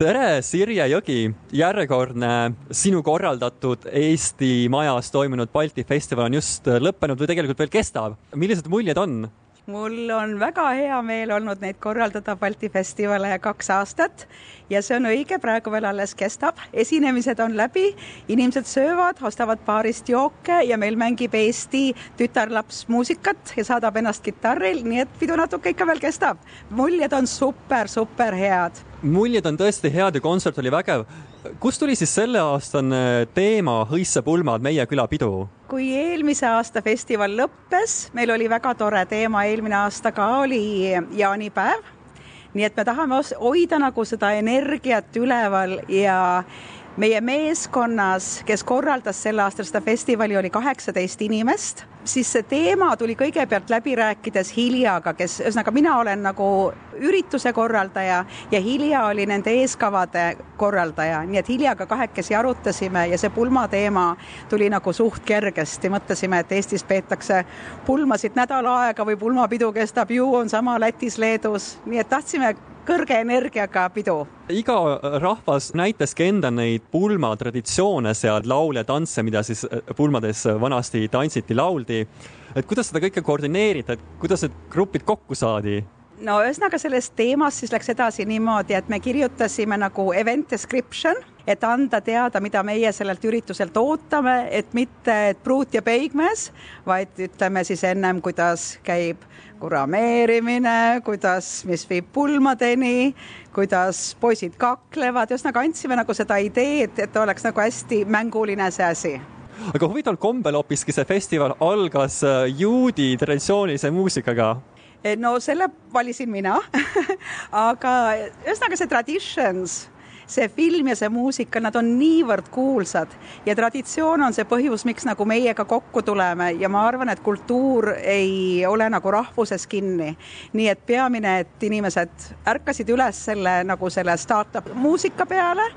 tere, Sirje Jõgi, järjekordne sinu korraldatud Eesti Majas toimunud Balti festival on just lõppenud või tegelikult veel kestab. millised muljed on? Mul on väga hea meel olnud neid korraldada Balti festivale kaks aastat ja see on õige, praegu veel alles kestab, esinemised on läbi, inimesed söövad, ostavad baarist jooke ja meil mängib Eesti tütarlaps muusikat ja saadab ennast kitarril, nii et pidu natuke ikka veel kestab. muljed on super, super head. muljed on tõesti head ja kontsert oli vägev kust tuli siis selleaastane teema Hõissa pulmad, meie külapidu? kui eelmise aasta festival lõppes, meil oli väga tore teema, eelmine aasta ka oli jaanipäev. nii et me tahame hoida nagu seda energiat üleval ja meie meeskonnas, kes korraldas sel aastal seda festivali, oli kaheksateist inimest, siis see teema tuli kõigepealt läbi rääkides Hiljaga, kes, ühesõnaga mina olen nagu ürituse korraldaja ja Hilja oli nende eeskavade korraldaja, nii et Hiljaga kahekesi arutasime ja see pulmateema tuli nagu suht kergesti, mõtlesime, et Eestis peetakse pulmasid nädal aega või pulmapidu kestab ju, on sama Lätis, Leedus, nii et tahtsime kõrge energiaga pidu. iga rahvas näitaski enda neid pulmatraditsioone seal, laule, tantse, mida siis äh, pulmades vanasti tantsiti, lauldi. Et kuidas seda kõike koordineerida, et kuidas need grupid kokku saadi? no ühesõnaga sellest teemast siis läks edasi niimoodi, et me kirjutasime nagu event description, et anda teada, mida meie sellelt ürituselt ootame, et mitte et pruut ja peigmees, vaid ütleme siis ennem, kuidas käib kurameerimine, kuidas, mis viib pulmadeni, kuidas poisid kaklevad, ühesõnaga andsime nagu seda ideed, et oleks nagu hästi mänguline see asi aga huvitaval kombel hoopiski see festival algas äh, juudi traditsioonilise muusikaga. Eh, no selle valisin mina. Aga ühesõnaga see Traditions, see film ja see muusika, nad on niivõrd kuulsad. Ja traditsioon on see põhjus, miks nagu meiega kokku tuleme. Ja ma arvan, et kultuur ei ole nagu rahvuses kinni. nii et peamine, et inimesed ärkasid üles selle nagu selle startup muusika peale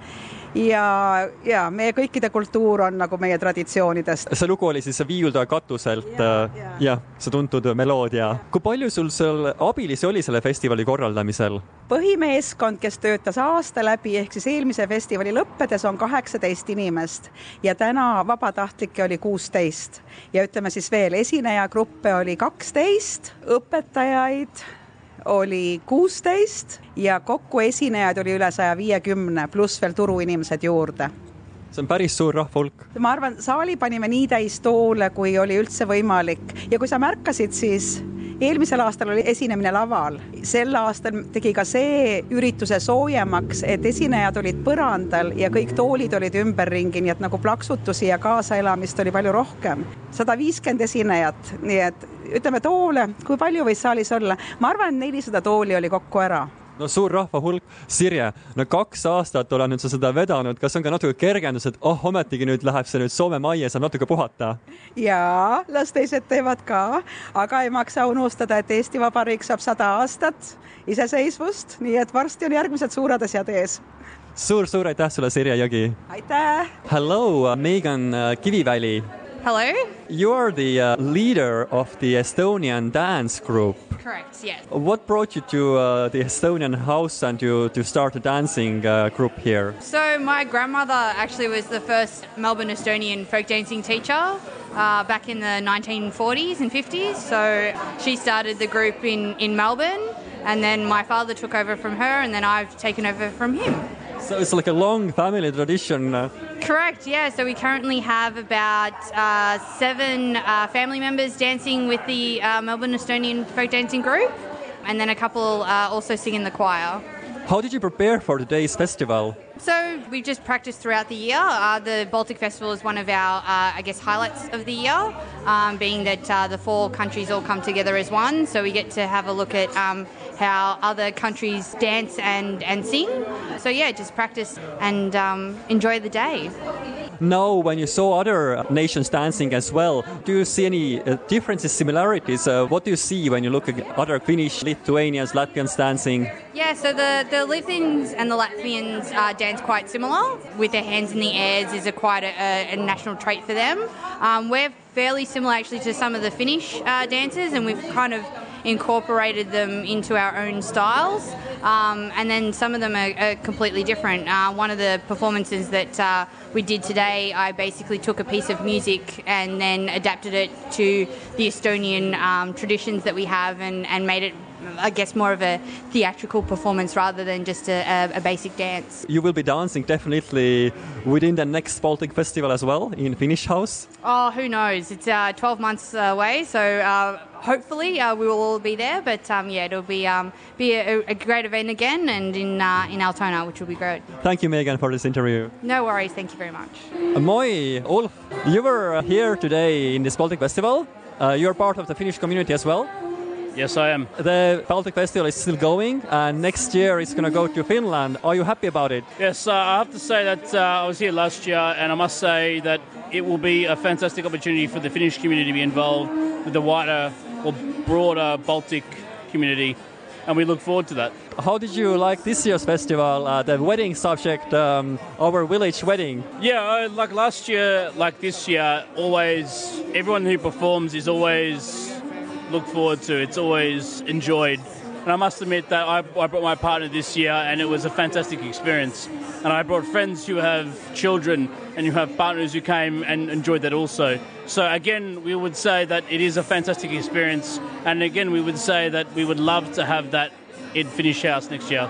ja, ja meie kõikide kultuur on nagu meie traditsioonidest. see lugu oli siis Viiuldaja katuselt ja, äh, ja. jah, see tuntud meloodia. kui palju sul seal abilisi oli selle festivali korraldamisel? põhimeeskond, kes töötas aasta läbi, ehk siis eelmise festivali lõppedes on kaheksateist inimest ja täna vabatahtlikke oli kuusteist ja ütleme siis veel, esinejagruppe oli kaksteist, õpetajaid oli kuusteist ja kokku esinejaid oli üle saja viiekümne, pluss veel turuinimesed juurde see on päris suur rahva hulk. ma arvan, saali panime nii täis toole, kui oli üldse võimalik ja kui sa märkasid, siis eelmisel aastal oli esinemine laval, sel aastal tegi ka see ürituse soojemaks, et esinejad olid põrandal ja kõik toolid olid ümberringi, nii et nagu plaksutusi ja kaasaelamist oli palju rohkem. sada viiskümmend esinejat, nii et ütleme toole, kui palju võis saalis olla, ma arvan, nelisada tooli oli kokku ära no suur rahva hulk. Sirje, no kaks aastat olen nüüd sa seda vedanud, kas on ka natuke kergendus, et oh, ometigi nüüd läheb see nüüd Soome majja, saab natuke puhata? jaa, las teised teevad ka, aga ei maksa unustada, et Eesti Vabariik saab sada aastat iseseisvust, nii et varsti on järgmised suured asjad ees suur-suur aitäh sulle, Sirje Jõgi! aitäh! Hello, Megan uh, Kiviväli Hello. You're the uh, leader of the Estonian dance group. Correct, yes. What brought you to uh, the Estonian house and to, to start a dancing uh, group here? So, my grandmother actually was the first Melbourne Estonian folk dancing teacher uh, back in the 1940s and 50s. So, she started the group in, in Melbourne, and then my father took over from her, and then I've taken over from him. So it's like a long family tradition. Correct, yeah. So we currently have about uh, seven uh, family members dancing with the uh, Melbourne Estonian folk dancing group, and then a couple uh, also sing in the choir. How did you prepare for today's festival? So we just practiced throughout the year. Uh, the Baltic Festival is one of our, uh, I guess, highlights of the year, um, being that uh, the four countries all come together as one. So we get to have a look at um, how other countries dance and, and sing. So yeah, just practice and um, enjoy the day. Now, when you saw other nations dancing as well, do you see any uh, differences, similarities? Uh, what do you see when you look at other Finnish, Lithuanians, Latvians dancing? Yeah, so the, the Lithuanians and the Latvians uh, dance quite similar. With their hands in the airs is a quite a, a national trait for them. Um, we're fairly similar actually to some of the Finnish uh, dancers, and we've kind of incorporated them into our own styles. Um, and then some of them are, are completely different. Uh, one of the performances that uh, we did today, I basically took a piece of music and then adapted it to the Estonian um, traditions that we have and, and made it I guess more of a theatrical performance rather than just a, a, a, basic dance. You will be dancing definitely within the next Baltic Festival as well in Finnish House. Oh, who knows? It's uh, 12 months away, so uh, hopefully uh, we will all be there. But um, yeah, it'll be um, be a, a, great event again and in uh, in Altona, which will be great. Thank you, Megan, for this interview. No worries. Thank you very much. Moi, Ulf, you were here today in this Baltic Festival. Uh, you're part of the Finnish community as well. Yes, I am. The Baltic Festival is still going, and next year it's going to go to Finland. Are you happy about it? Yes, uh, I have to say that uh, I was here last year, and I must say that it will be a fantastic opportunity for the Finnish community to be involved with the wider or broader Baltic community, and we look forward to that. How did you like this year's festival? Uh, the wedding subject, um, our village wedding. Yeah, like last year, like this year, always everyone who performs is always look forward to. It's always enjoyed. And I must admit that I, I, brought my partner this year, and it was a fantastic experience. And I brought friends who have children and who have partners who came and enjoyed that also. So again, we would say that it is a fantastic experience. And again, we would say that we would love to have that in Finnish House next year.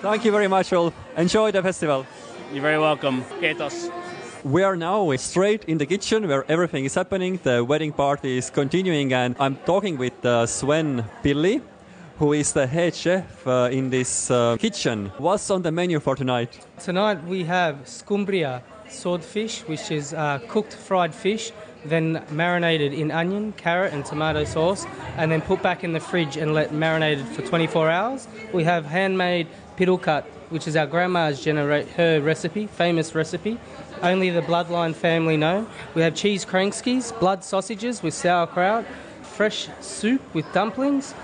Thank you very much, all. Enjoy the festival. You're very welcome. Kiitos. We are now straight in the kitchen where everything is happening. The wedding party is continuing, and I'm talking with uh, Sven Pilli, who is the head chef uh, in this uh, kitchen. What's on the menu for tonight? Tonight we have scumbria swordfish, which is uh, cooked fried fish, then marinated in onion, carrot, and tomato sauce, and then put back in the fridge and let marinated for 24 hours. We have handmade piddle cut, which is our grandma's generate her recipe, famous recipe only the bloodline family know. We have cheese kranskis, blood sausages with sauerkraut, fresh soup with dumplings,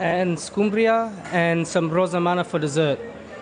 and scumbria, and some roosamanna for dessert.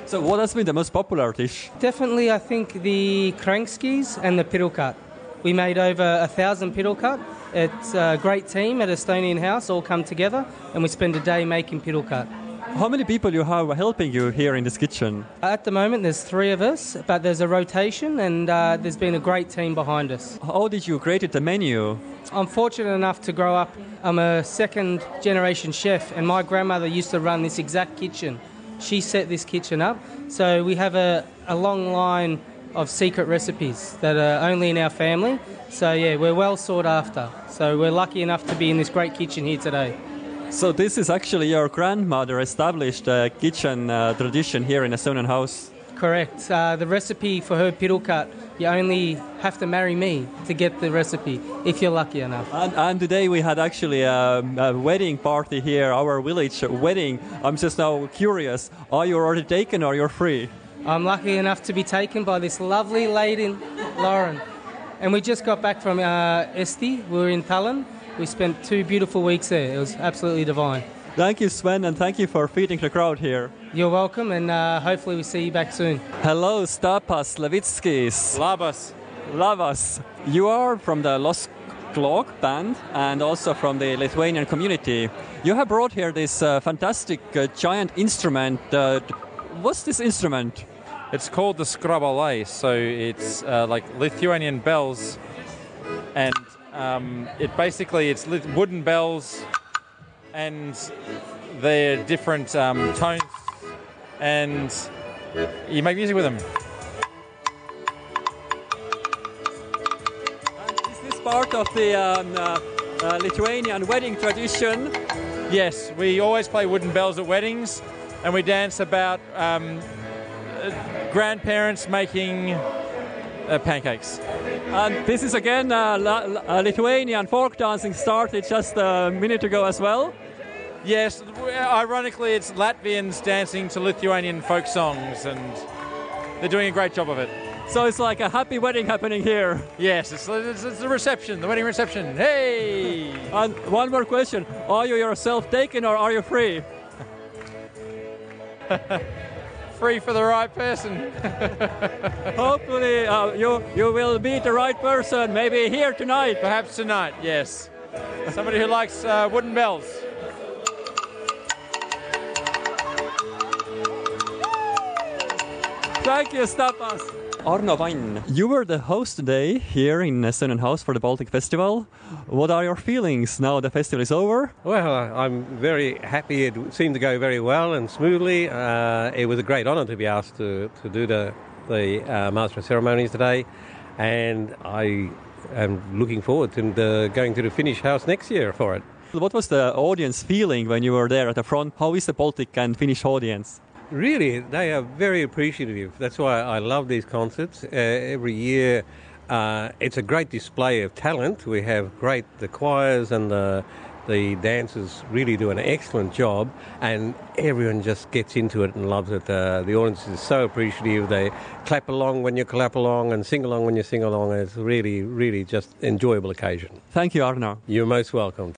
So, what has been the most popular dish? Definitely, I think the kranskis and the pirulkat. We made over a thousand pirulkat. It's a great team at Estonian House, all come together, and we spend a day making pirulkat. How many people you have helping you here in this kitchen? At the moment, there's three of us, but there's a rotation, and uh, there's been a great team behind us. How did you create the menu? I'm fortunate enough to grow up. I'm a second generation chef, and my grandmother used to run this exact kitchen. She set this kitchen up, so we have a, a long line of secret recipes that are only in our family. So, yeah, we're well sought after. So, we're lucky enough to be in this great kitchen here today. So this is actually your grandmother established a kitchen uh, tradition here in Estonian house. Correct. Uh, the recipe for her pirulkat, you only have to marry me to get the recipe if you're lucky enough. And, and today we had actually a, a, wedding party here, our village wedding. I'm just now curious, are you already taken or you're free? I'm lucky enough to be taken by this lovely lady, Lauren. And we just got back from uh, Eesti. We were in Tallinn we spent two beautiful weeks there. It was absolutely divine. Thank you, Sven, and thank you for feeding the crowd here. You're welcome, and uh, hopefully we see you back soon. Hello, Stapas Levitskis. Labas. Labas. You are from the Los Glog band and also from the Lithuanian community. You have brought here this uh, fantastic uh, giant instrument. Uh, what's this instrument? It's called the skrabalai, so it's uh, like Lithuanian bells and um, it basically it's wooden bells, and they're different um, tones, and you make music with them. And is this part of the um, uh, uh, Lithuanian wedding tradition? Yes, we always play wooden bells at weddings, and we dance about um, grandparents making uh, pancakes. And this is again uh, La- Lithuanian folk dancing started just a minute ago as well. Yes, ironically, it's Latvians dancing to Lithuanian folk songs, and they're doing a great job of it. So it's like a happy wedding happening here. Yes, it's, it's, it's the reception, the wedding reception. Hey! and one more question Are you yourself taken or are you free? free for the right person. Hopefully, uh, you you will meet the right person. Maybe here tonight. Perhaps tonight. Yes, somebody who likes uh, wooden bells. Thank you, Stapas. Arno Pann, you were the host today here in Estonian House for the Baltic Festival. What are your feelings now the festival is over? Well, I'm very happy. It seemed to go very well and smoothly. Uh, it was a great honour to be asked to, to do the, the uh, Master of Ceremonies today, and I am looking forward to the, going to the Finnish House next year for it. What was the audience feeling when you were there at the front? How is the Baltic and Finnish audience? Really, they are very appreciative. That's why I love these concerts. Uh, every year, uh, it's a great display of talent. We have great the choirs and the the dancers really do an excellent job, and everyone just gets into it and loves it. Uh, the audience is so appreciative. They clap along when you clap along and sing along when you sing along. It's really, really just enjoyable occasion. Thank you, Arno. You're most welcome.